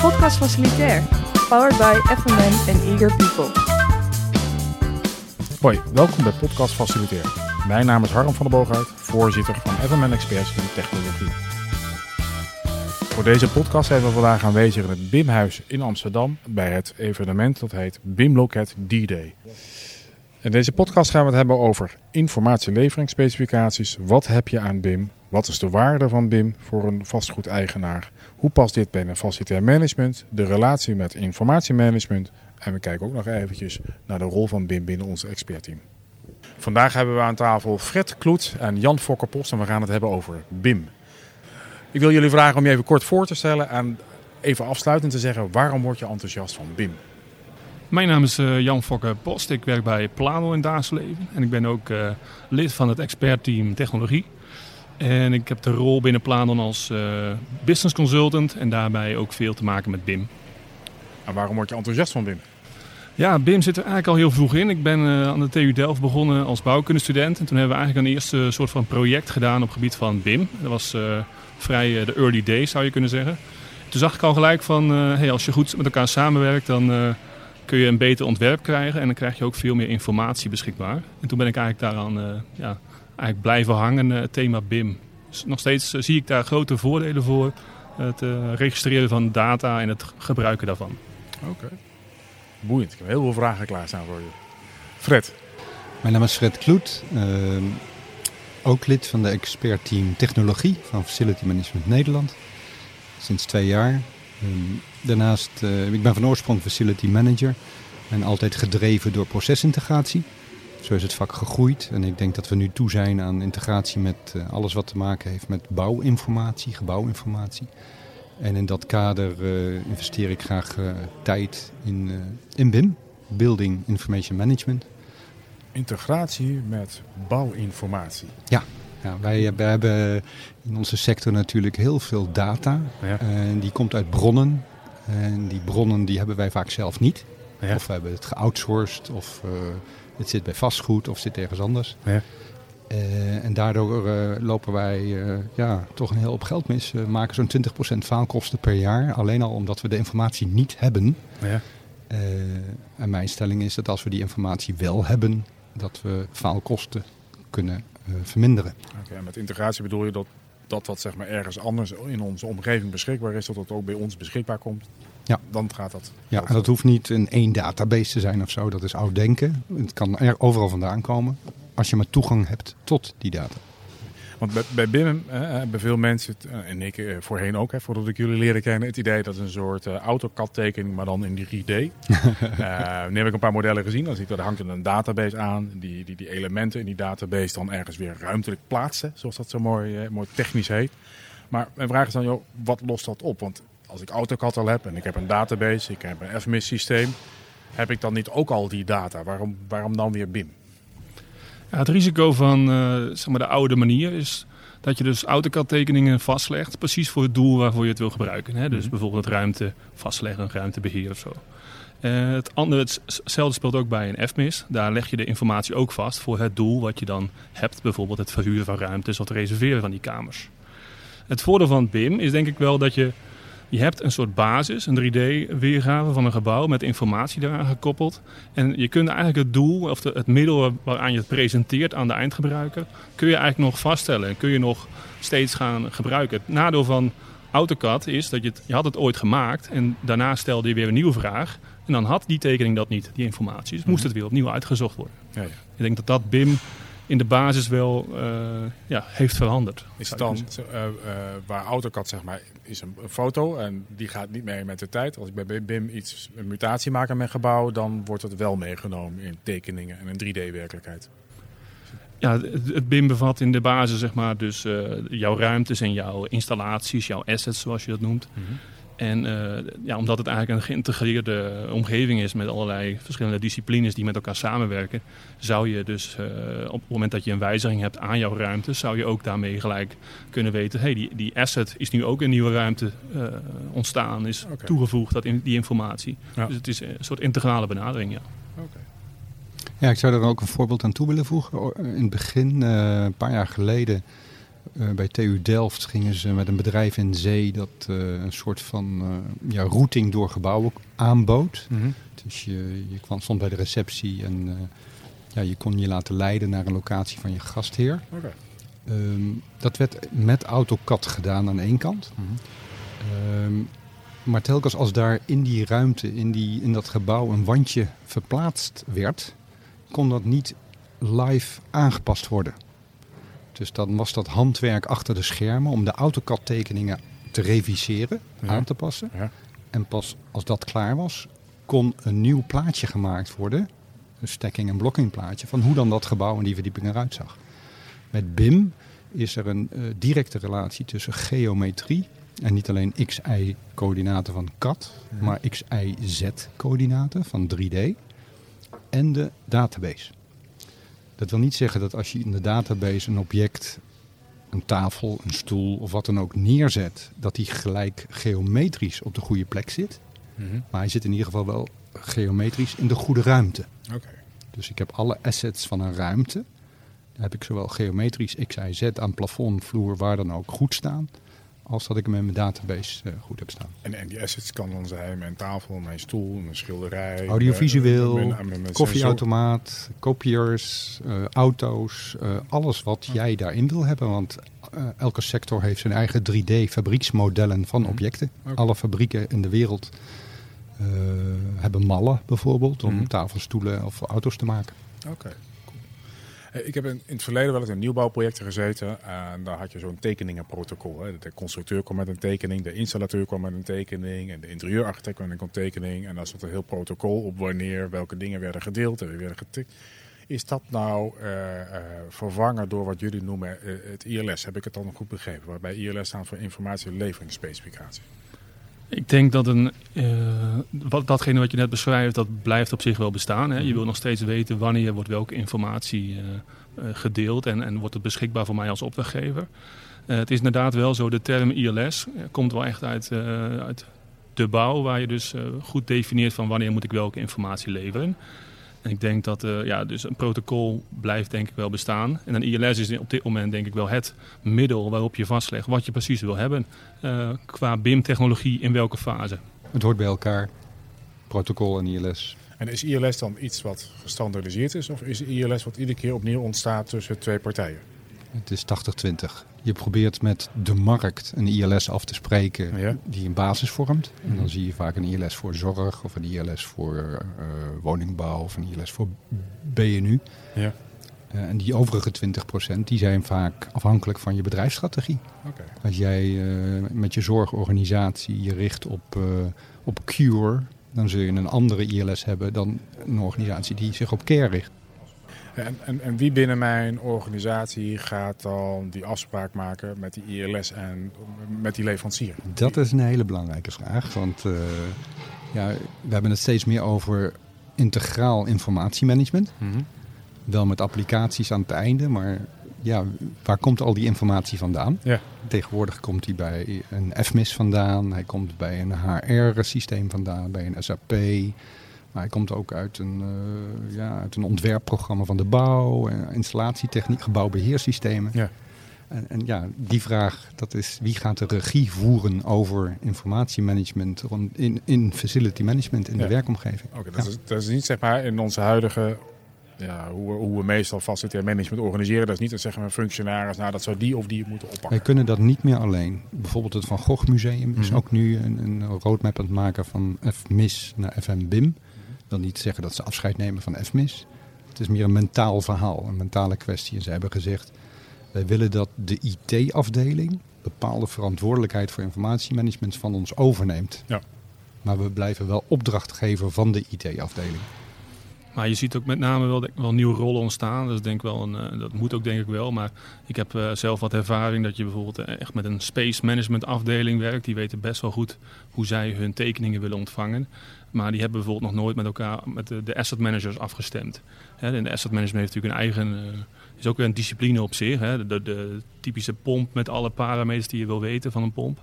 Podcast Facilitair, powered by FMN and Eager People. Hoi, welkom bij Podcast Facilitair. Mijn naam is Harm van der Boogaard, voorzitter van FMN Experts in Technologie. Voor deze podcast zijn we vandaag aanwezig in het BIM-huis in Amsterdam bij het evenement dat heet BIM Loket D-Day. In deze podcast gaan we het hebben over informatieleveringsspecificaties. Wat heb je aan BIM? Wat is de waarde van BIM voor een vastgoedeigenaar? Hoe past dit bij een facilitair management? De relatie met informatiemanagement? En we kijken ook nog eventjes naar de rol van BIM binnen ons expertteam. Vandaag hebben we aan tafel Fred Kloet en Jan Fokkerpost en we gaan het hebben over BIM. Ik wil jullie vragen om je even kort voor te stellen en even afsluitend te zeggen waarom word je enthousiast van BIM? Mijn naam is uh, Jan Fokker Post. Ik werk bij Plano in Daarsleven. En ik ben ook uh, lid van het expertteam technologie. En ik heb de rol binnen Plano als uh, business consultant en daarbij ook veel te maken met BIM. En waarom word je enthousiast van BIM? Ja, BIM zit er eigenlijk al heel vroeg in. Ik ben uh, aan de TU Delft begonnen als bouwkundestudent. En toen hebben we eigenlijk een eerste soort van project gedaan op het gebied van BIM. Dat was uh, vrij de early days zou je kunnen zeggen. Toen zag ik al gelijk van, hey, als je goed met elkaar samenwerkt, dan kun je een beter ontwerp krijgen. En dan krijg je ook veel meer informatie beschikbaar. En toen ben ik eigenlijk daaraan ja, eigenlijk blijven hangen, het thema BIM. Dus nog steeds zie ik daar grote voordelen voor. Het registreren van data en het gebruiken daarvan. Oké. Okay. Boeiend. Ik heb heel veel vragen klaarstaan voor je. Fred. Mijn naam is Fred Kloet. Uh, ook lid van de expertteam technologie van Facility Management Nederland. Sinds twee jaar. Uh, daarnaast, uh, ik ben van oorsprong facility manager. En altijd gedreven door procesintegratie. Zo is het vak gegroeid. En ik denk dat we nu toe zijn aan integratie met eh, alles wat te maken heeft met bouwinformatie, gebouwinformatie. En in dat kader uh, investeer ik graag uh, tijd in, uh, in BIM, Building Information Management. Integratie met bouwinformatie. Ja, ja wij, wij, hebben in onze sector natuurlijk heel veel data. Ja. En die komt uit bronnen. En die bronnen die hebben wij vaak zelf niet. Ja. Of we hebben het geoutsourced, of het zit bij vastgoed, of zit ergens anders. Ja. Uh, en daardoor uh, lopen wij uh, ja, toch een heel op geld mis. We maken zo'n 20% faalkosten per jaar. Alleen al omdat we de informatie niet hebben. Ja. en mijn stelling is dat als we die informatie wel hebben, dat we faalkosten kunnen verminderen. Oké, okay, met integratie bedoel je dat dat wat zeg maar ergens anders in onze omgeving beschikbaar is, dat dat ook bij ons beschikbaar komt? Ja. Dan gaat dat. Ja, en dat hoeft niet een één database te zijn of zo. Dat is oud denken. Het kan er overal vandaan komen als je maar toegang hebt tot die data. Want bij, bij BIM hebben veel mensen, en ik eh, voorheen ook, hè, voordat ik jullie leren kennen, het idee dat het een soort uh, AutoCAD tekening, maar dan in 3D. uh, nu heb ik een paar modellen gezien, dan zie ik dat er hangt een database aan, die, die die elementen in die database dan ergens weer ruimtelijk plaatsen, zoals dat zo mooi, uh, mooi technisch heet. Maar mijn vraag is dan, joh, wat lost dat op? Want als ik AutoCAD al heb en ik heb een database, ik heb een FMIS systeem, heb ik dan niet ook al die data? Waarom, waarom dan weer BIM? Ja, het risico van uh, zeg maar de oude manier is dat je dus AutoCAD-tekeningen vastlegt, precies voor het doel waarvoor je het wil gebruiken. Hè? Dus mm-hmm. bijvoorbeeld ruimte vastleggen, ruimtebeheer of zo. Uh, het andere, hetzelfde speelt ook bij een FMIS. Daar leg je de informatie ook vast voor het doel wat je dan hebt. Bijvoorbeeld het verhuren van ruimtes of het reserveren van die kamers. Het voordeel van BIM is denk ik wel dat je je hebt een soort basis, een 3D-weergave van een gebouw met informatie daaraan gekoppeld. En je kunt eigenlijk het doel of de, het middel waaraan je het presenteert aan de eindgebruiker, kun je eigenlijk nog vaststellen en kun je nog steeds gaan gebruiken. Het nadeel van AutoCAD is dat je het, je had het ooit gemaakt en daarna stelde je weer een nieuwe vraag. En dan had die tekening dat niet, die informatie. Dus moest het weer opnieuw uitgezocht worden. Ja, ja. Ik denk dat dat BIM in de basis wel uh, ja, heeft veranderd. Is het dan uh, uh, waar AutoCAD zeg maar is een, foto en die gaat niet mee met de tijd. Als ik bij BIM iets een mutatie maak aan mijn gebouw, dan wordt het wel meegenomen in tekeningen en een 3D-werkelijkheid. Ja, het, het BIM bevat in de basis zeg maar dus jouw ruimtes en jouw installaties, jouw assets zoals je dat noemt. Mm -hmm. En uh, ja, omdat het eigenlijk een geïntegreerde omgeving is met allerlei verschillende disciplines die met elkaar samenwerken, zou je dus uh, op het moment dat je een wijziging hebt aan jouw ruimte, zou je ook daarmee gelijk kunnen weten, hey, die, die asset is nu ook in nieuwe ruimte uh, ontstaan, is okay. toegevoegd, dat in, die informatie. Ja. Dus het is een soort integrale benadering, ja. Okay. Ja, ik zou er ook een voorbeeld aan toe willen voegen. In het begin, een paar jaar geleden, Uh, bij TU Delft gingen ze met een bedrijf in zee dat uh, een soort van uh, ja, routing door gebouwen aanbood. Mm -hmm. Dus je, je kwam, stond bij de receptie en ja, je kon je laten leiden naar een locatie van je gastheer. Okay. Um, dat werd met AutoCAD gedaan aan één kant. Mm -hmm. um, maar telkens als daar in die ruimte, in, die, in dat gebouw, een wandje verplaatst werd, kon dat niet live aangepast worden. Dus dan was dat handwerk achter de schermen om de AutoCAD-tekeningen te reviseren, Ja. aan te passen. Ja. En pas als dat klaar was, kon een nieuw plaatje gemaakt worden, een stacking- en blocking plaatje, van hoe dan dat gebouw en die verdieping eruit zag. Met BIM is er een eh, directe relatie tussen geometrie en niet alleen x-y-coördinaten van CAD, maar x-y-z-coördinaten van 3D en de database. Dat wil niet zeggen dat als je in de database een object, een tafel, een stoel of wat dan ook neerzet, dat die gelijk geometrisch op de goede plek zit. Mhm. Maar hij zit in ieder geval wel geometrisch in de goede ruimte. Oké. Dus ik heb alle assets van een ruimte. Daar heb ik zowel geometrisch x, y, z aan plafond, vloer, waar dan ook goed staan. Als dat ik hem in mijn database eh, goed heb staan. En, en die assets kan dan zijn mijn tafel, mijn stoel, mijn schilderij. Audiovisueel, eh, mijn koffieautomaat, kopiërs, eh, auto's. alles wat jij daarin wil hebben. Want elke sector heeft zijn eigen 3D-fabrieksmodellen van Mhm. objecten. Alle fabrieken in de wereld hebben mallen bijvoorbeeld om Mhm. tafelstoelen of auto's te maken. Oké. Eh, Ik heb in, het verleden wel eens in nieuwbouwprojecten gezeten. En daar had je zo'n tekeningenprotocol. Hè. De constructeur kwam met een tekening, de installateur kwam met een tekening. En de interieurarchitect kwam met een tekening. En daar stond een heel protocol op wanneer welke dingen werden gedeeld en weer werden getikt. Is dat nou eh, eh, vervangen door wat jullie noemen eh, het ILS? Heb ik het dan goed begrepen? Waarbij ILS staat voor informatieleveringsspecificatie. Ik denk dat een, eh, wat, datgene wat je net beschrijft, dat blijft op zich wel bestaan. Hè? Je wil nog steeds weten wanneer wordt welke informatie eh, gedeeld en, en wordt het beschikbaar voor mij als opdrachtgever. Eh, het is inderdaad wel zo, de term ILS komt wel echt uit, uit de bouw, waar je dus goed definieert van wanneer moet ik welke informatie leveren. En ik denk dat eh, ja, dus een protocol blijft denk ik wel bestaan. En een ILS is op dit moment denk ik wel het middel waarop je vastlegt wat je precies wil hebben. eh, qua BIM-technologie in welke fase. Het hoort bij elkaar, protocol en ILS. En is ILS dan iets wat gestandardiseerd is? Of is ILS wat iedere keer opnieuw ontstaat tussen twee partijen? Het is 80-20. Je probeert met de markt een ILS af te spreken Ja. die een basis vormt. En dan zie je vaak een ILS voor zorg of een ILS voor eh, woningbouw of een ILS voor BNU. Ja. Eh, en die overige 20% die zijn vaak afhankelijk van je bedrijfsstrategie. Als jij eh, met je zorgorganisatie je richt op, op cure, dan zul je een andere ILS hebben dan een organisatie die zich op care richt. En, en, en wie binnen mijn organisatie gaat dan die afspraak maken met die ILS en met die leverancier? Dat is een hele belangrijke vraag. Want eh, ja, we hebben het steeds meer over integraal informatiemanagement. Mhm. Wel met applicaties aan het einde, maar ja, waar komt al die informatie vandaan? Ja. Tegenwoordig komt die bij een FMIS vandaan, hij komt bij een HR-systeem vandaan, bij een SAP. Maar hij komt ook uit een, eh, ja, uit een ontwerpprogramma van de bouw, eh, installatietechniek, gebouwbeheersystemen. Ja. En, en ja, die vraag, dat is wie gaat de regie voeren over informatiemanagement rond- in, in facility management in Ja. de werkomgeving? Oké, dat, is, dat is niet zeg maar in onze huidige, ja, hoe, we, hoe we meestal facilitair management organiseren. Dat is niet dat zeggen we functionaris, nou dat zou die of die moeten Wij oppakken. kunnen dat niet meer alleen. Bijvoorbeeld het Van Gogh Museum is Mhm. ook nu een, een roadmap aan het maken van FMIS naar FMBIM. Wil niet zeggen dat ze afscheid nemen van FMIS. Het is meer een mentaal verhaal, een mentale kwestie. En ze hebben gezegd, wij willen dat de IT-afdeling bepaalde verantwoordelijkheid voor informatiemanagement van ons overneemt. Ja. Maar we blijven wel opdrachtgever van de IT-afdeling. Maar je ziet ook met name wel, wel nieuwe rollen ontstaan. Dat, denk wel een, eh, dat moet ook denk ik wel. Maar ik heb eh, zelf wat ervaring dat je bijvoorbeeld eh, echt met een space management afdeling werkt. Die weten best wel goed hoe zij hun tekeningen willen ontvangen. Maar die hebben bijvoorbeeld nog nooit met elkaar, met de, de asset managers afgestemd. Hè, en de asset management heeft natuurlijk een eigen, eh, is ook weer een discipline op zich. Hè. De, de typische pomp met alle parameters die je wil weten van een pomp.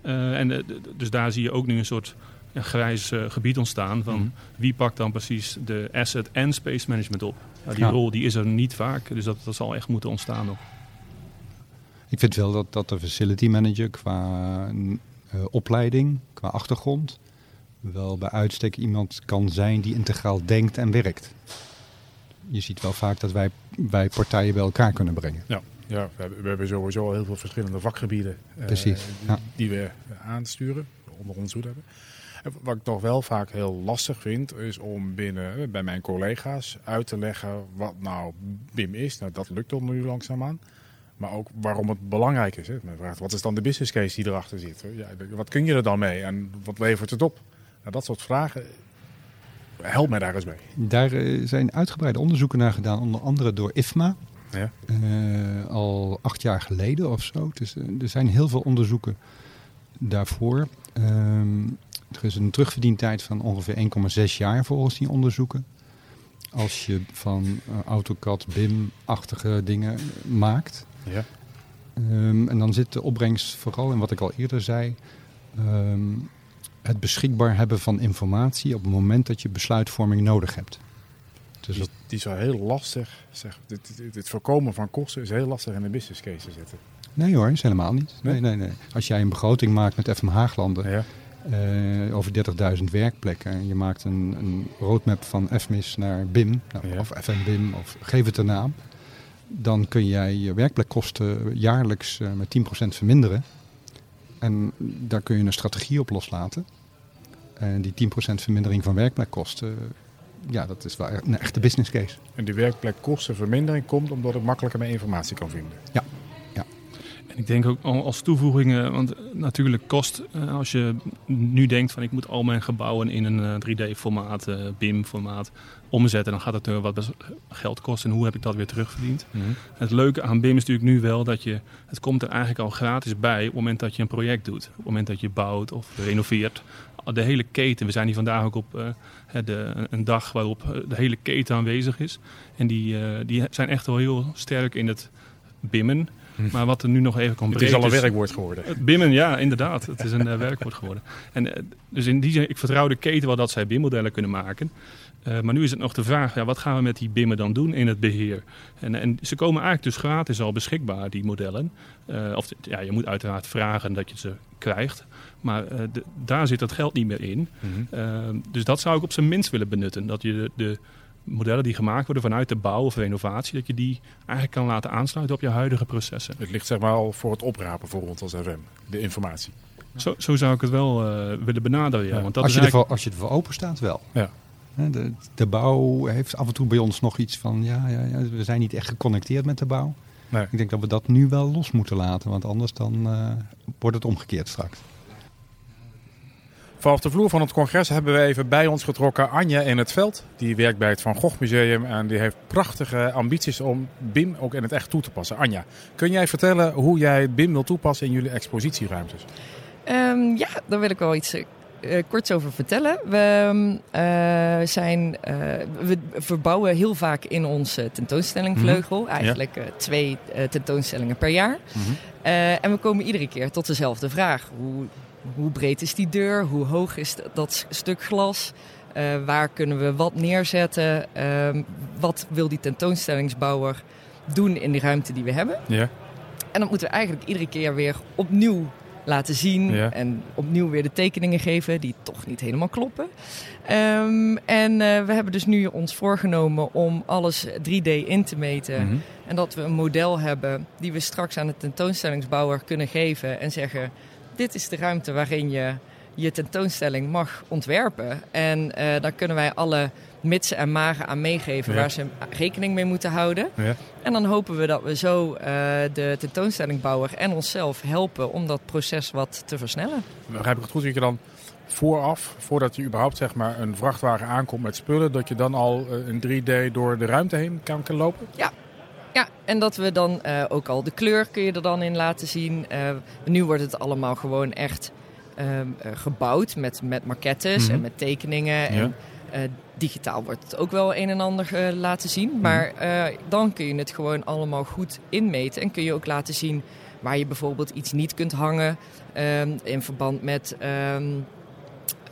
Eh, en dus daar zie je ook nu een soort grijs eh, gebied ontstaan van Mhm. wie pakt dan precies de asset en space management op. Die Ja. rol die is er niet vaak, dus dat, dat zal echt moeten ontstaan nog. Ik vind wel dat, dat de facility manager qua uh, opleiding, qua achtergrond, wel bij uitstek iemand kan zijn die integraal denkt en werkt. Je ziet wel vaak dat wij, wij partijen bij elkaar kunnen brengen. Ja, ja we, hebben, sowieso heel veel verschillende vakgebieden Precies, uh, die we aansturen, onder ons hoed hebben. Wat ik toch wel vaak heel lastig vind, is om binnen bij mijn collega's uit te leggen wat nou BIM is. Nou, dat lukt dan nu langzaamaan. Maar ook waarom het belangrijk is. Hè. vraagt, wat is dan de business case die erachter zit? Ja, wat kun je er dan mee en wat levert het op? Nou, dat soort vragen, help mij daar eens mee. Daar eh, zijn uitgebreide onderzoeken naar gedaan, onder andere door IFMA. Ja. Uh, al acht jaar geleden of zo. Dus er zijn heel veel onderzoeken daarvoor. Um, er is een terugverdientijd van ongeveer 1,6 jaar volgens die onderzoeken. Als je van uh, AutoCAD, BIM-achtige dingen maakt. Ja. Um, en dan zit de opbrengst vooral in wat ik al eerder zei. Um, het beschikbaar hebben van informatie op het moment dat je besluitvorming nodig hebt. Dus die, die is wel heel lastig. Zeg, dit, dit, dit, voorkomen van kosten is heel lastig in de business case te zetten. Nee hoor, is helemaal niet. Nee, nee, nee. Als jij een begroting maakt met FM Haaglanden ja. uh, over 30.000 werkplekken en je maakt een, een roadmap van FMIS naar BIM, nou, ja. of FNBIM, of geef het een naam, dan kun jij je werkplekkosten jaarlijks uh, met 10% verminderen. En daar kun je een strategie op loslaten. En die 10% vermindering van werkplekkosten, ja, dat is wel een echte business case. En die werkplekkostenvermindering komt omdat ik makkelijker meer informatie kan vinden? Ja. ja. En ik denk ook als toevoegingen, want natuurlijk kost, eh, als je nu denkt van ik moet al mijn gebouwen in een 3D-formaat, eh, BIM-formaat omzetten, dan gaat het er wat geld kosten. En hoe heb ik dat weer terugverdiend? Mm -hmm. Het leuke aan BIM is natuurlijk nu wel dat je, het komt er eigenlijk al gratis bij op het moment dat je een project doet. Op het moment dat je bouwt of renoveert. De hele keten, we zijn hier vandaag ook op uh, de, een dag waarop de hele keten aanwezig is. En die, uh, die zijn echt wel heel sterk in het bimmen. Maar wat er nu nog even komt Het is al een werkwoord geworden. Bimmen, ja, inderdaad. Het is een werkwoord geworden. En, dus in die zin, ik vertrouw de keten wel dat zij BIM-modellen kunnen maken. Uh, maar nu is het nog de vraag, ja, wat gaan we met die BIMmen dan doen in het beheer? En, en ze komen eigenlijk dus gratis al beschikbaar, die modellen. Uh, of ja, je moet uiteraard vragen dat je ze krijgt. Maar uh, de, daar zit dat geld niet meer in. Mm -hmm. dus dat zou ik op zijn minst willen benutten. Dat je de, de, modellen die gemaakt worden vanuit de bouw of renovatie, dat je die eigenlijk kan laten aansluiten op je huidige processen. Het ligt zeg maar al voor het oprapen voor ons als FM, de informatie. Zo, zo zou ik het wel willen benaderen. Ja. Want dat als, is je eigenlijk... ervoor, als je ervoor open staat, wel. Ja. De, de, bouw heeft af en toe bij ons nog iets van, ja, ja, ja, we zijn niet echt geconnecteerd met de bouw. Nee. Ik denk dat we dat nu wel los moeten laten, want anders dan uh, wordt het omgekeerd straks. Vanaf de vloer van het congres hebben we even bij ons getrokken Anja in het veld. Die werkt bij het Van Gogh Museum en die heeft prachtige ambities om BIM ook in het echt toe te passen. Anja, kun jij vertellen hoe jij BIM wil toepassen in jullie expositieruimtes? Um, ja, daar wil ik wel iets uh, kort over vertellen. We, uh, zijn, uh, we verbouwen heel vaak in onze tentoonstellingvleugel. Mm-hmm. Eigenlijk ja. twee tentoonstellingen per jaar. Mm-hmm. en we komen iedere keer tot dezelfde vraag. Hoe, hoe breed is die deur? Hoe hoog is dat stuk glas? waar kunnen we wat neerzetten? wat wil die tentoonstellingsbouwer doen in die ruimte die we hebben? Ja. En dan moeten we eigenlijk iedere keer weer opnieuw laten zien. Ja. En opnieuw weer de tekeningen geven die toch niet helemaal kloppen. Um, en uh, we hebben dus nu ons voorgenomen om alles 3D in te meten. Mm -hmm. En dat we een model hebben die we straks aan de tentoonstellingsbouwer kunnen geven. En zeggen, dit is de ruimte waarin je je tentoonstelling mag ontwerpen. En uh, daar kunnen wij alle mitsen en magen aan meegeven ja. waar ze rekening mee moeten houden. Ja. En dan hopen we dat we zo uh, de tentoonstellingbouwer en onszelf helpen om dat proces wat te versnellen. Begrijp ik het goed dat je dan vooraf, voordat je überhaupt zeg maar, een vrachtwagen aankomt met spullen, dat je dan al uh, in 3D door de ruimte heen kan, kan lopen? Ja, ja, en dat we dan uh, ook al de kleur kun je er dan in laten zien. Uh, nu wordt het allemaal gewoon echt uh, gebouwd met, met maquettes mm -hmm. en met tekeningen. Ja. En digitaal wordt het ook wel een en ander laten zien. Maar dan kun je het gewoon allemaal goed inmeten. En kun je ook laten zien waar je bijvoorbeeld iets niet kunt hangen. um, in verband met... Um,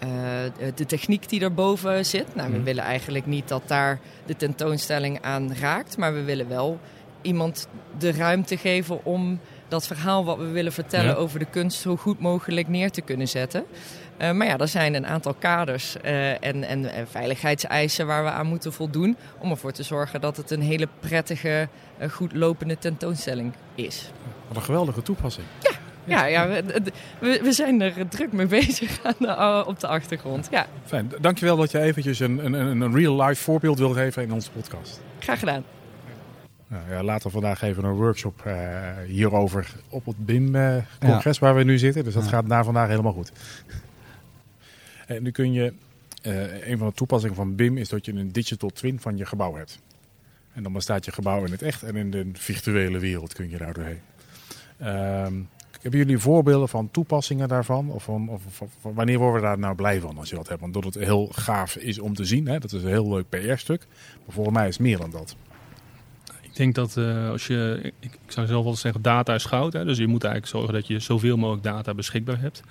uh, de techniek die erboven zit. Nou, we willen eigenlijk niet dat daar de tentoonstelling aan raakt, maar we willen wel iemand de ruimte geven om dat verhaal wat we willen vertellen over de kunst zo goed mogelijk neer te kunnen zetten. Uh, maar ja, er zijn een aantal kaders uh, en, en, en, veiligheidseisen waar we aan moeten voldoen. Om ervoor te zorgen dat het een hele prettige, uh, goed lopende tentoonstelling is. Wat een geweldige toepassing. Ja, ja, ja we, we, zijn er druk mee bezig aan de, op de achtergrond. Ja. Fijn. Dankjewel dat je eventjes een, een, een real-life voorbeeld wilt geven in onze podcast. Graag gedaan. Nou, ja, later vandaag even een workshop uh, hierover op het BIM-congres ja. waar we nu zitten. Dus dat ja. gaat na vandaag helemaal goed. en nu kun je, uh, een van de toepassingen van BIM is dat je een digital twin van je gebouw hebt. En dan bestaat je gebouw in het echt en in de virtuele wereld kun je daar doorheen. Um, hebben jullie voorbeelden van toepassingen daarvan? Of, van, of, of, of, wanneer worden we daar nou blij van als je dat hebt? Want dat het heel gaaf is om te zien. Hè? Dat is een heel leuk PR-stuk. Maar volgens mij is het meer dan dat. Ik denk dat uh, als je, ik, zou zelf wel zeggen, data is goud. Hè? Dus je moet eigenlijk zorgen dat je zoveel mogelijk data beschikbaar hebt.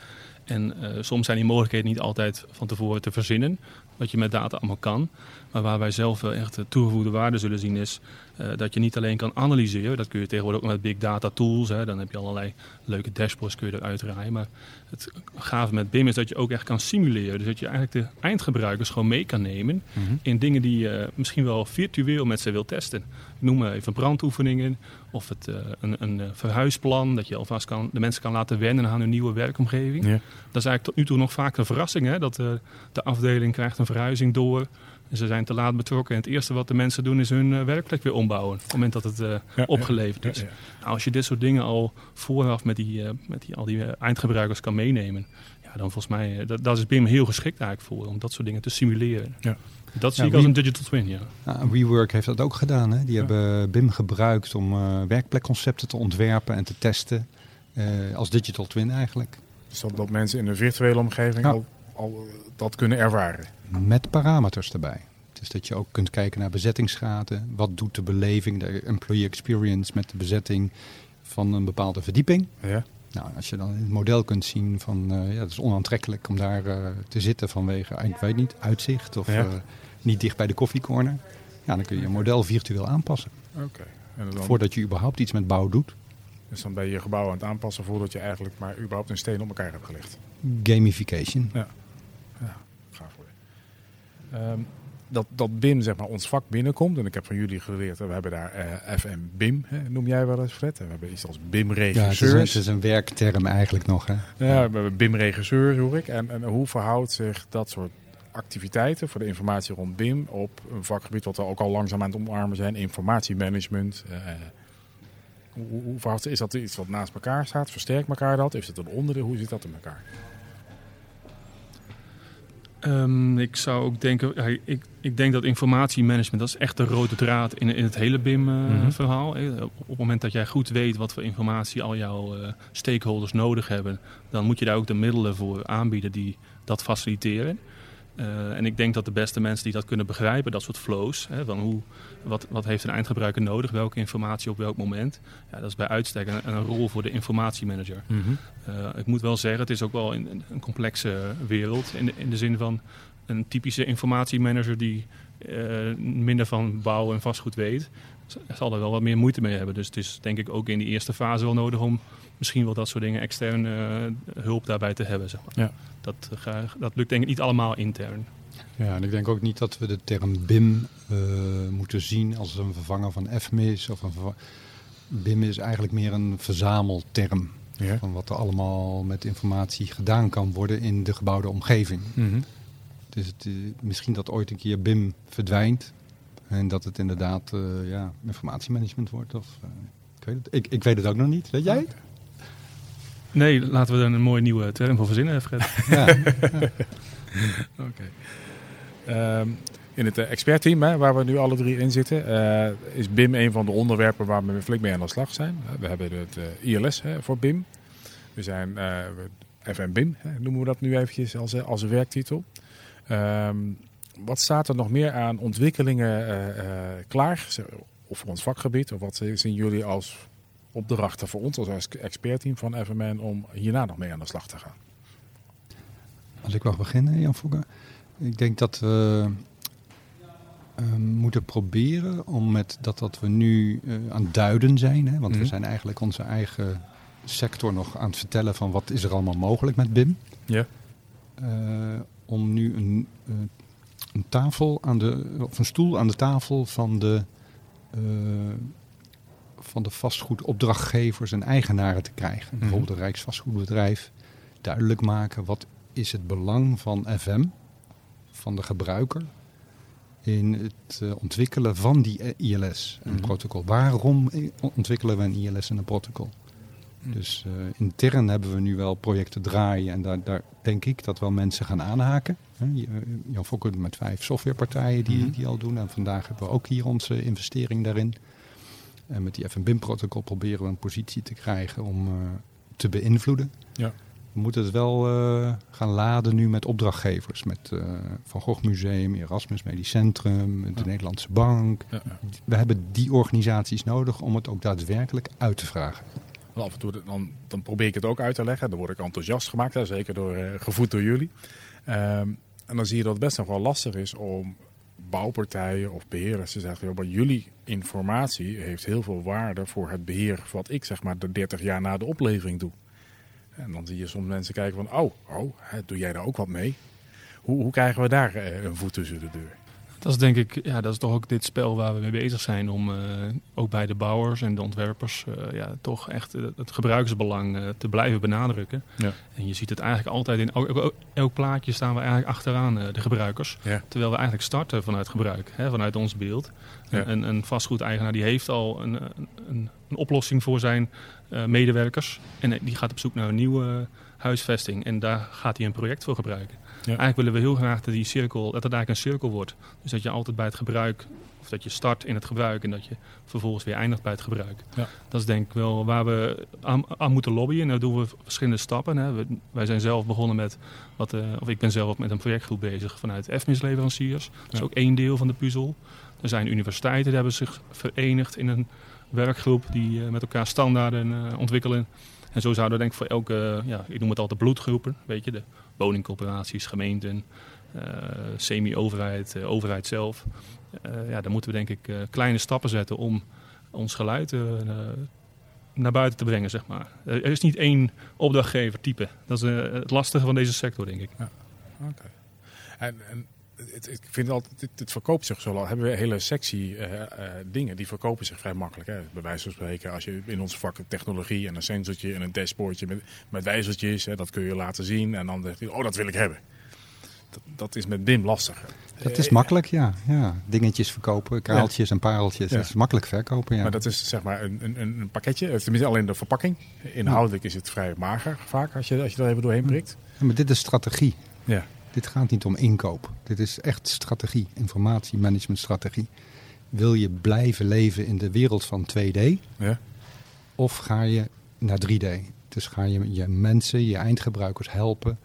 En uh, soms zijn die mogelijkheden niet altijd van tevoren te verzinnen. Wat je met data allemaal kan. Maar waar wij zelf wel echt toegevoegde waarde zullen zien is uh, dat je niet alleen kan analyseren. Dat kun je tegenwoordig ook met big data tools. Hè. Dan heb je allerlei leuke dashboards kun je eruit draaien. Maar het gave met BIM is dat je ook echt kan simuleren. Dus dat je eigenlijk de eindgebruikers gewoon mee kan nemen mm -hmm. in dingen die je misschien wel virtueel met ze wil testen. Ik noem maar even brandoefeningen of het, uh, een, een verhuisplan. Dat je alvast kan, de mensen kan laten wennen aan hun nieuwe werkomgeving. Ja. Dat is eigenlijk tot nu toe nog vaak een verrassing. Hè? Dat uh, de afdeling krijgt een verhuizing door. En ze zijn te laat betrokken. En het eerste wat de mensen doen is hun uh, werkplek weer ombouwen. Op het moment dat het uh, ja, opgeleverd is. Ja, nou, als je dit soort dingen al vooraf met, die, uh, met die, al die eindgebruikers kan meenemen. Ja, dan volgens mij, dat, dat is BIM heel geschikt eigenlijk voor. Om dat soort dingen te simuleren. Dat zie ik als een digital twin, ja. Nou, WeWork heeft dat ook gedaan. Hè? Die hebben BIM gebruikt om werkplekconcepten te ontwerpen en te testen. als digital twin eigenlijk. Dus dat, dat mensen in een virtuele omgeving al, al dat kunnen ervaren met parameters erbij. Dus dat je ook kunt kijken naar bezettingsgraden. Wat doet de beleving, de employee experience met de bezetting van een bepaalde verdieping? Ja. Nou, als je dan in het model kunt zien van, uh, ja, het is onaantrekkelijk om daar uh, te zitten vanwege, ik weet niet, uitzicht of ja. uh, niet dicht bij de koffiecorner. Ja, dan kun je je model virtueel aanpassen. Okay. Dan... Voordat je überhaupt iets met bouw doet. Dus dan ben je je gebouw aan het aanpassen voordat je eigenlijk maar überhaupt een steen op elkaar hebt gelegd. Gamification. Ja. Um, dat, dat BIM zeg maar, ons vak binnenkomt. En ik heb van jullie geleerd, we hebben daar uh, FM BIM, hè, noem jij wel eens Fred. En we hebben iets als BIM-regisseurs. Ja, het is, een, het is, een, werkterm eigenlijk nog. Hè? Ja, we hebben BIM-regisseurs hoor ik. En, en hoe verhoudt zich dat soort activiteiten voor de informatie rond BIM op een vakgebied wat we ook al langzaam aan het omarmen zijn, informatiemanagement. Uh, hoe, hoe verhoudt Is dat iets wat naast elkaar staat? Versterkt elkaar dat? Is het een onderdeel? Hoe zit dat in elkaar? Um, ik zou ook denken, ja, ik, ik denk dat informatiemanagement, dat is echt de rode draad in, in het hele BIM-verhaal. Uh, mm -hmm. op, het moment dat jij goed weet wat voor informatie al jouw uh, stakeholders nodig hebben, dan moet je daar ook de middelen voor aanbieden die dat faciliteren. Uh, en ik denk dat de beste mensen die dat kunnen begrijpen, dat soort flows, hè, van hoe, wat, wat heeft een eindgebruiker nodig, welke informatie op welk moment, ja, dat is bij uitstek een, een rol voor de informatiemanager. Mm -hmm. uh, ik moet wel zeggen, het is ook wel een, een complexe wereld in de, in de zin van een typische informatiemanager die uh, minder van bouw en vastgoed weet, zal er wel wat meer moeite mee hebben. Dus het is denk ik ook in die eerste fase wel nodig om misschien wel dat soort dingen externe uh, hulp daarbij te hebben. Zeg maar. ja. dat, uh, dat lukt denk ik niet allemaal intern. Ja, en ik denk ook niet dat we de term BIM uh, moeten zien als een vervanger van FMIS. Of een BIM is eigenlijk meer een verzamelterm. Ja. Van wat er allemaal met informatie gedaan kan worden in de gebouwde omgeving. Mm -hmm. Dus het, misschien dat ooit een keer BIM verdwijnt. En dat het inderdaad ja, informatiemanagement wordt. Of, ik, weet het, ik, ik weet het ook nog niet. Weet jij? Nee, laten we er een mooie nieuwe term voor verzinnen, Fred. Ja. Oké. Okay. Um, in het expertteam, hè, waar we nu alle drie in zitten, uh, is BIM een van de onderwerpen waar we flink mee aan de slag zijn. We hebben het uh, ILS hè, voor BIM. We zijn uh, FM BIM, hè, noemen we dat nu eventjes als, als werktitel. Um, wat staat er nog meer aan ontwikkelingen klaar? Of voor ons vakgebied? Of wat zien jullie als opdrachten voor ons als expertteam van FMN om hierna nog mee aan de slag te gaan? Als ik mag beginnen, Jan Fokker. Ik denk dat we uh, moeten proberen om met dat wat we nu uh, aan het duiden zijn, hè, want mm -hmm. we zijn eigenlijk onze eigen sector nog aan het vertellen van wat is er allemaal mogelijk met BIM. Ja. om nu een, een tafel aan de, of een stoel aan de tafel van de, van de vastgoedopdrachtgevers en eigenaren te krijgen. Mhm. Bijvoorbeeld een Rijksvastgoedbedrijf. Duidelijk maken wat is het belang van FM, van de gebruiker, in het uh, ontwikkelen van die ILS, een mm protocol. Waarom ontwikkelen we een ILS en een protocol? Mhm. Dus uh, intern hebben we nu wel projecten draaien en daar, daar denk ik dat wel mensen gaan aanhaken. Jan Fokker met vijf softwarepartijen die, die al doen. En vandaag hebben we ook hier onze investering daarin. En met die FNBIM-protocol proberen we een positie te krijgen om uh, te beïnvloeden. Ja. We moeten het wel uh, gaan laden nu met opdrachtgevers. Met uh, Van Gogh Museum, Erasmus Medisch Centrum, de Nederlandse Bank. Ja. We hebben die organisaties nodig om het ook daadwerkelijk uit te vragen. af en toe dan, dan probeer ik het ook uit te leggen. Dan word ik enthousiast gemaakt, hè, zeker door, gevoed door jullie. Um, en dan zie je dat het best nog wel lastig is om bouwpartijen of beheerders te zeggen, maar jullie informatie heeft heel veel waarde voor het beheer wat ik zeg maar de 30 jaar na de oplevering doe. En dan zie je soms mensen kijken van, oh, oh doe jij daar ook wat mee? Hoe, hoe krijgen we daar eh, een voet tussen de deur? Dat is denk ik, ja, dat is toch ook dit spel waar we mee bezig zijn om uh, ook bij de bouwers en de ontwerpers uh, ja, toch echt het gebruikersbelang uh, te blijven benadrukken. Ja. En je ziet het eigenlijk altijd in elk, elk plaatje staan we eigenlijk achteraan de gebruikers. Ja. Terwijl we eigenlijk starten vanuit gebruik, hè, vanuit ons beeld. Ja. Een, een vastgoedeigenaar die heeft al een, een, een oplossing voor zijn medewerkers. En die gaat op zoek naar een nieuwe huisvesting. En daar gaat hij een project voor gebruiken. Eigenlijk willen we heel graag dat, die cirkel, dat het eigenlijk een cirkel wordt. Dus dat je altijd bij het gebruik, of dat je start in het gebruik en dat je vervolgens weer eindigt bij het gebruik. Ja. Dat is denk ik wel waar we aan, aan moeten lobbyen. En daar doen we verschillende stappen. Hè. We, wij zijn zelf begonnen met, wat, uh, of ik ben zelf met een projectgroep bezig vanuit FMIS-leveranciers. Dat is ook één deel van de puzzel. Er zijn universiteiten die hebben zich verenigd in een werkgroep die uh, met elkaar standaarden uh, ontwikkelen. En zo zouden we denk ik voor elke, ja, ik noem het altijd bloedgroepen, weet je, de woningcorporaties, gemeenten, semi-overheid, uh, overheid zelf. Ja, dan moeten we denk ik kleine stappen zetten om ons geluid naar buiten te brengen, zeg maar. Er is niet één opdrachtgever type. Dat is het lastige van deze sector, denk ik. Ja. En, en het, ik vind altijd, het, verkoopt zich zo al. Hebben we hele sexy uh, uh, dingen, die verkopen zich vrij makkelijk. Hè? Bij wijze van spreken, als je in ons vak technologie en een sensortje en een dashboardje met, met wijzertjes, hè, dat kun je laten zien. En dan denk je, oh dat wil ik hebben. Dat, dat is met BIM lastiger. Dat is makkelijk, ja. ja. Dingetjes verkopen, kraaltjes en pareltjes. Dat is makkelijk verkopen, ja. Maar dat is zeg maar een, een, een pakketje, tenminste alleen de verpakking. Inhoudelijk is het vrij mager vaak, als je, als je er even doorheen prikt. maar dit is strategie. Ja. Dit gaat niet om inkoop. Dit is echt strategie, informatiemanagementstrategie. Wil je blijven leven in de wereld van 2D? Ja. Of ga je naar 3D? Dus ga je je mensen, je eindgebruikers helpen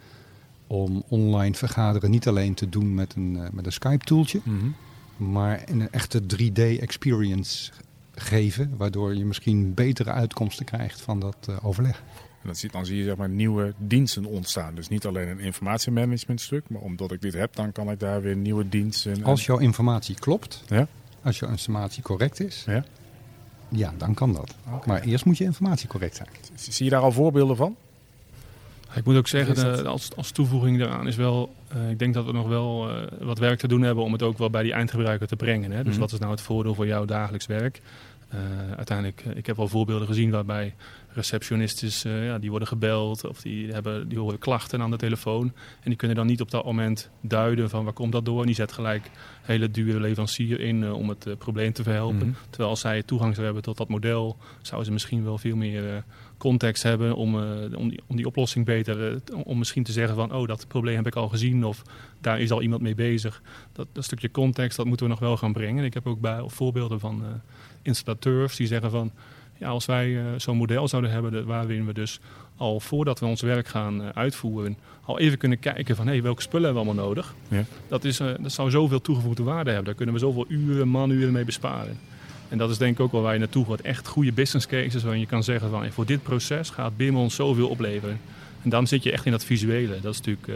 om online vergaderen niet alleen te doen met een, uh, met een Skype-toeltje, mm maar een echte 3D-experience geven, waardoor je misschien betere uitkomsten krijgt van dat uh, overleg. En dan zie, dan zie je zeg maar, nieuwe diensten ontstaan. Dus niet alleen een informatiemanagementstuk, stuk, maar omdat ik dit heb, dan kan ik daar weer nieuwe diensten. Als jouw informatie klopt, ja? als jouw informatie correct is, ja, ja dan kan dat. Maar eerst moet je informatie correct zijn. Zie je daar al voorbeelden van? Ik moet ook zeggen, de, als, als toevoeging daaraan is wel, uh, ik denk dat we nog wel uh, wat werk te doen hebben om het ook wel bij die eindgebruiker te brengen. Hè? Dus mm wat is nou het voordeel voor jouw dagelijks werk? Uh, uiteindelijk, ik heb wel voorbeelden gezien waarbij receptionistes, uh, ja, die worden gebeld of die, hebben, die horen klachten aan de telefoon. En die kunnen dan niet op dat moment duiden van waar komt dat door. En die zet gelijk hele dure leverancier in uh, om het probleem te verhelpen. Mm -hmm. Terwijl als zij toegang zou hebben tot dat model, zouden ze misschien wel veel meer context hebben om, om, die, om die oplossing beter, om misschien te zeggen van oh dat probleem heb ik al gezien of daar is al iemand mee bezig. Dat, dat stukje context, dat moeten we nog wel gaan brengen. Ik heb ook bij, voorbeelden van installateurs die zeggen van ja, als wij uh, zo'n model zouden hebben waarin we dus al voordat we ons werk gaan uh, uitvoeren, al even kunnen kijken van hey, welke spullen hebben we allemaal nodig. Ja. Dat, is, uh, dat zou zoveel toegevoegde waarde hebben. Daar kunnen we zoveel uren, manuren mee besparen. En dat is denk ik ook wel waar je naartoe gaat. Echt goede business cases waarin je kan zeggen van voor dit proces gaat BIM ons zoveel opleveren. En dan zit je echt in dat visuele. Dat is natuurlijk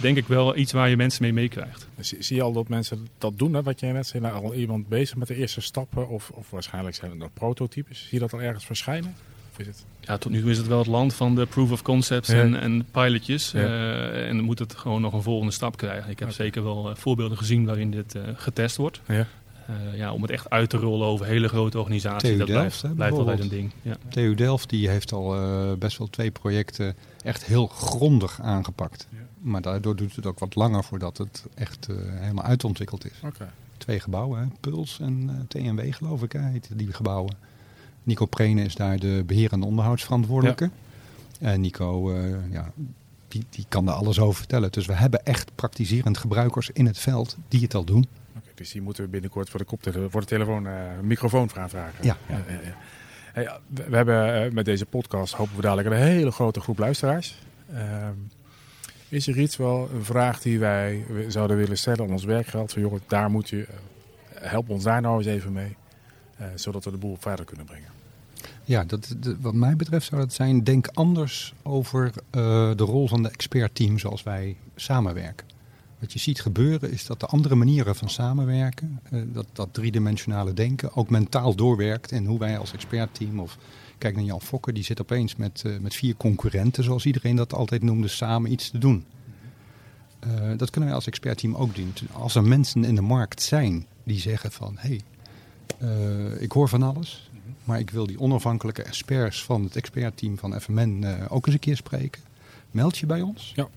denk ik wel iets waar je mensen mee meekrijgt. Zie, je al dat mensen dat doen, hè? wat jij net zei, nou, al iemand bezig met de eerste stappen? Of, of waarschijnlijk zijn het nog prototypes. Zie je dat al ergens verschijnen? is het? Ja, tot nu toe is het wel het land van de proof of concepts en, en pilotjes. en dan moet het gewoon nog een volgende stap krijgen. Ik heb zeker wel voorbeelden gezien waarin dit getest wordt. Ja. Uh, ja, om het echt uit te rollen over hele grote organisaties, TU dat Delft, blijft, blijft altijd een ding. Ja. TU Delft die heeft al uh, best wel twee projecten echt heel grondig aangepakt. Ja. Maar daardoor doet het ook wat langer voordat het echt uh, helemaal uitontwikkeld is. Okay. Twee gebouwen, hè? Puls en TNW geloof ik, heet die gebouwen. Nico Prene is daar de beheer- en onderhoudsverantwoordelijke. Ja. En Nico, ja, die, die kan daar alles over vertellen. Dus we hebben echt praktiserend gebruikers in het veld die het al doen. Dus die moeten we binnenkort voor de, kop, voor de telefoon uh, microfoon gaan vragen. Ja. ja. Hey, we hebben met deze podcast hopen we dadelijk een hele grote groep luisteraars. Uh, is er iets wel een vraag die wij zouden willen stellen aan ons werkgeld? Van joh, daar moet je, help ons daar nou eens even mee. zodat we de boel verder kunnen brengen. Ja, dat, wat mij betreft zou dat zijn, denk anders over de rol van de expertteam zoals wij samenwerken. Wat je ziet gebeuren is dat de andere manieren van samenwerken, uh, dat, dat driedimensionale denken, ook mentaal doorwerkt. En hoe wij als expertteam, of kijk naar Jan Fokker, die zit opeens met, uh, met vier concurrenten, zoals iedereen dat altijd noemde, samen iets te doen. Uh, dat kunnen wij als expertteam ook doen. Als er mensen in de markt zijn die zeggen van, hé, hey, ik hoor van alles, maar ik wil die onafhankelijke experts van het expertteam van FMN ook eens een keer spreken meld je bij ons. Ja.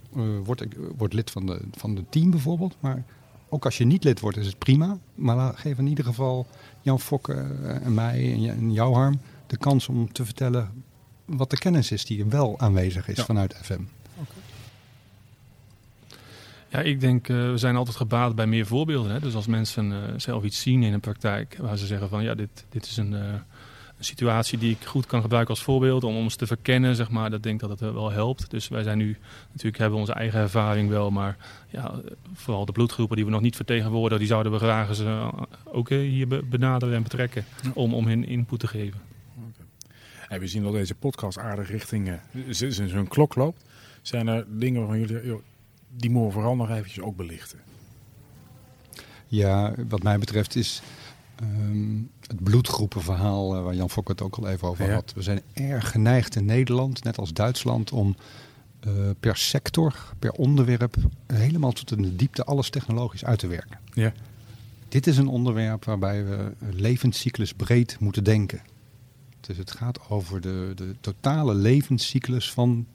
Word, word lid van de, van de team bijvoorbeeld. Maar ook als je niet lid wordt, is het prima. Maar geef in ieder geval Jan Fokke eh, en mij en jou, Harm de kans om te vertellen wat de kennis is die er wel aanwezig is vanuit FM. Okay. Ja, ik denk, uh, we zijn altijd gebaat bij meer voorbeelden. Hè? Dus als mensen uh, zelf iets zien in een praktijk waar ze zeggen van ja, dit, dit is een, uh, een situatie die ik goed kan gebruiken als voorbeeld om ons te verkennen, zeg maar. Dat denk dat het wel helpt. Dus wij zijn nu, natuurlijk hebben we onze eigen ervaring wel, maar ja, vooral de bloedgroepen die we nog niet vertegenwoordigen, die zouden we graag eens uh, ook hier benaderen en betrekken om, om hun input te geven. Okay. we zien dat deze podcast aardig richting uh, zijn klok loopt. Zijn er dingen van jullie, joh, die moeten we vooral nog eventjes ook belichten? Ja, wat mij betreft is Um, het bloedgroepenverhaal, uh, waar Jan Fok het ook al even over had. We zijn erg geneigd in Nederland, net als Duitsland, om uh, per sector, per onderwerp, helemaal tot in de diepte alles technologisch uit te werken. Ja. Dit is een onderwerp waarbij we levenscyclus breed moeten denken. Dus het gaat over de, de totale levenscyclus van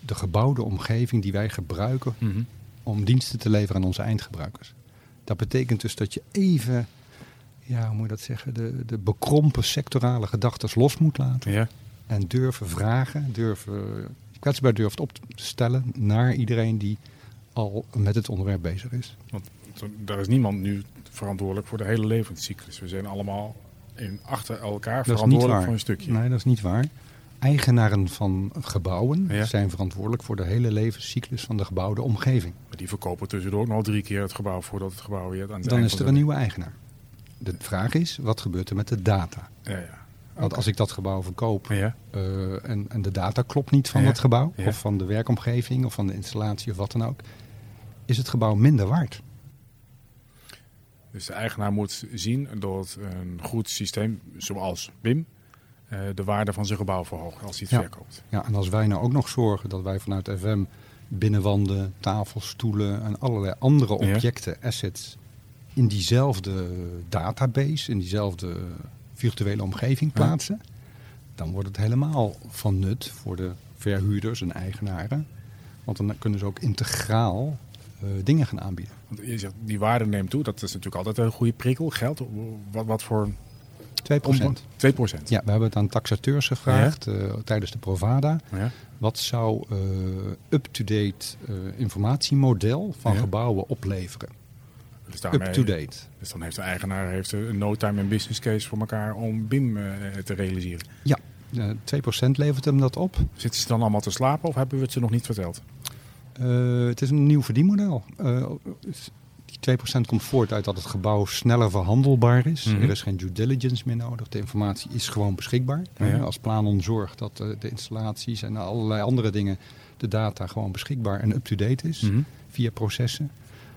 de gebouwde omgeving die wij gebruiken mm -hmm. om diensten te leveren aan onze eindgebruikers. Dat betekent dus dat je even ja, hoe moet je dat zeggen, de, de bekrompen sectorale gedachten los moet laten. Ja. En durven vragen, durven, kwetsbaar durft op te stellen naar iedereen die al met het onderwerp bezig is. Want er is niemand nu verantwoordelijk voor de hele levenscyclus. We zijn allemaal in, achter elkaar verantwoordelijk voor een stukje. Nee, dat is niet waar. Eigenaren van gebouwen ja. zijn verantwoordelijk voor de hele levenscyclus van de gebouwde omgeving. Maar die verkopen tussendoor nog drie keer het gebouw voordat het gebouw weer aan Dan is er een nieuwe eigenaar de vraag is, wat gebeurt er met de data? Ja, ja. Want als ik dat gebouw verkoop ja. uh, en, en, de data klopt niet van het gebouw, of van de werkomgeving, of van de installatie of wat dan ook, is het gebouw minder waard. Dus de eigenaar moet zien dat een goed systeem zoals BIM uh, de waarde van zijn gebouw verhoogt als hij het verkoopt. Ja, en als wij nou ook nog zorgen dat wij vanuit FM binnenwanden, tafels, stoelen en allerlei andere objecten, assets in diezelfde database, in diezelfde virtuele omgeving plaatsen, dan wordt het helemaal van nut voor de verhuurders en eigenaren. Want dan kunnen ze ook integraal dingen gaan aanbieden. Want je zegt, die waarde neemt toe, dat is natuurlijk altijd een goede prikkel. Geld, wat, wat voor... 2 procent. 2 procent? Ja, we hebben het aan taxateurs gevraagd ja. uh, tijdens de Provada. Ja. Wat zou uh, up-to-date informatiemodel van gebouwen opleveren? Dus Up-to-date. Dus dan heeft de eigenaar heeft een no-time en business case voor elkaar om BIM uh, te realiseren. Ja, uh, 2% levert hem dat op. Zitten ze dan allemaal te slapen of hebben we het ze nog niet verteld? Uh, het is een nieuw verdienmodel. die 2% komt voort uit dat het gebouw sneller verhandelbaar is. Mhm. Er is geen due diligence meer nodig. De informatie is gewoon beschikbaar. Ja. Als Planon zorgt dat de installaties en allerlei andere dingen, de data gewoon beschikbaar en up-to-date is Mhm. via processen,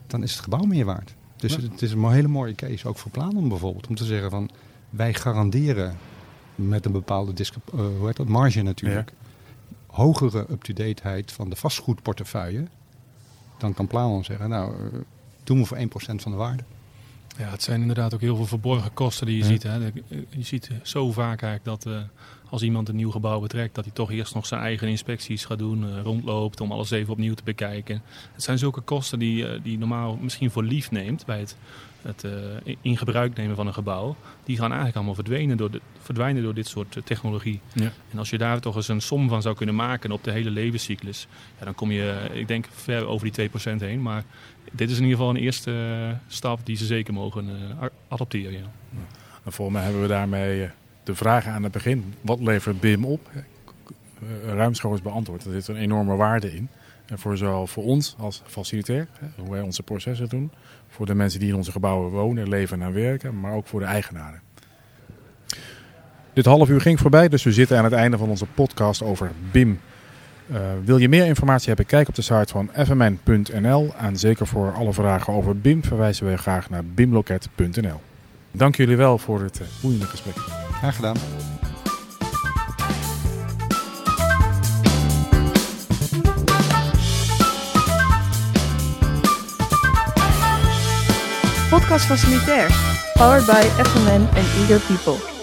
dan is het gebouw meer waard. Dus het is een hele mooie case, ook voor Planon bijvoorbeeld, om te zeggen van wij garanderen met een bepaalde hoe heet dat? marge natuurlijk. Hogere up-to-dateheid van de vastgoedportefeuille. Dan kan Planon zeggen, nou, uh, doen we voor 1% van de waarde. Ja, het zijn inderdaad ook heel veel verborgen kosten die je ziet. Hè. Je ziet zo vaak eigenlijk dat uh, als iemand een nieuw gebouw betrekt, dat hij toch eerst nog zijn eigen inspecties gaat doen, uh, rondloopt om alles even opnieuw te bekijken. Het zijn zulke kosten die, uh, die normaal misschien voor lief neemt bij het, het in gebruik nemen van een gebouw. Die gaan eigenlijk allemaal verdwijnen door, de, verdwijnen door dit soort technologie. Ja. En als je daar toch eens een som van zou kunnen maken op de hele levenscyclus, ja, dan kom je, ik denk, ver over die 2% heen. Maar dit is in ieder geval een eerste stap die ze zeker mogen adopteren. Ja. En volgens mij hebben we daarmee de vragen aan het begin, wat levert BIM op? Ruimschoots beantwoord. Er zit een enorme waarde in. En voor zowel voor ons als facilitair, hoe wij onze processen doen. Voor de mensen die in onze gebouwen wonen, leven en werken. Maar ook voor de eigenaren. Dit half uur ging voorbij, dus we zitten aan het einde van onze podcast over BIM. Uh, wil je meer informatie hebben, kijk op de site van fmn.nl. En zeker voor alle vragen over BIM verwijzen we graag naar bimloket.nl. Dank jullie wel voor het uh, boeiende gesprek. Graag gedaan. Podcast Facilitair. Powered by FMN and Eager People.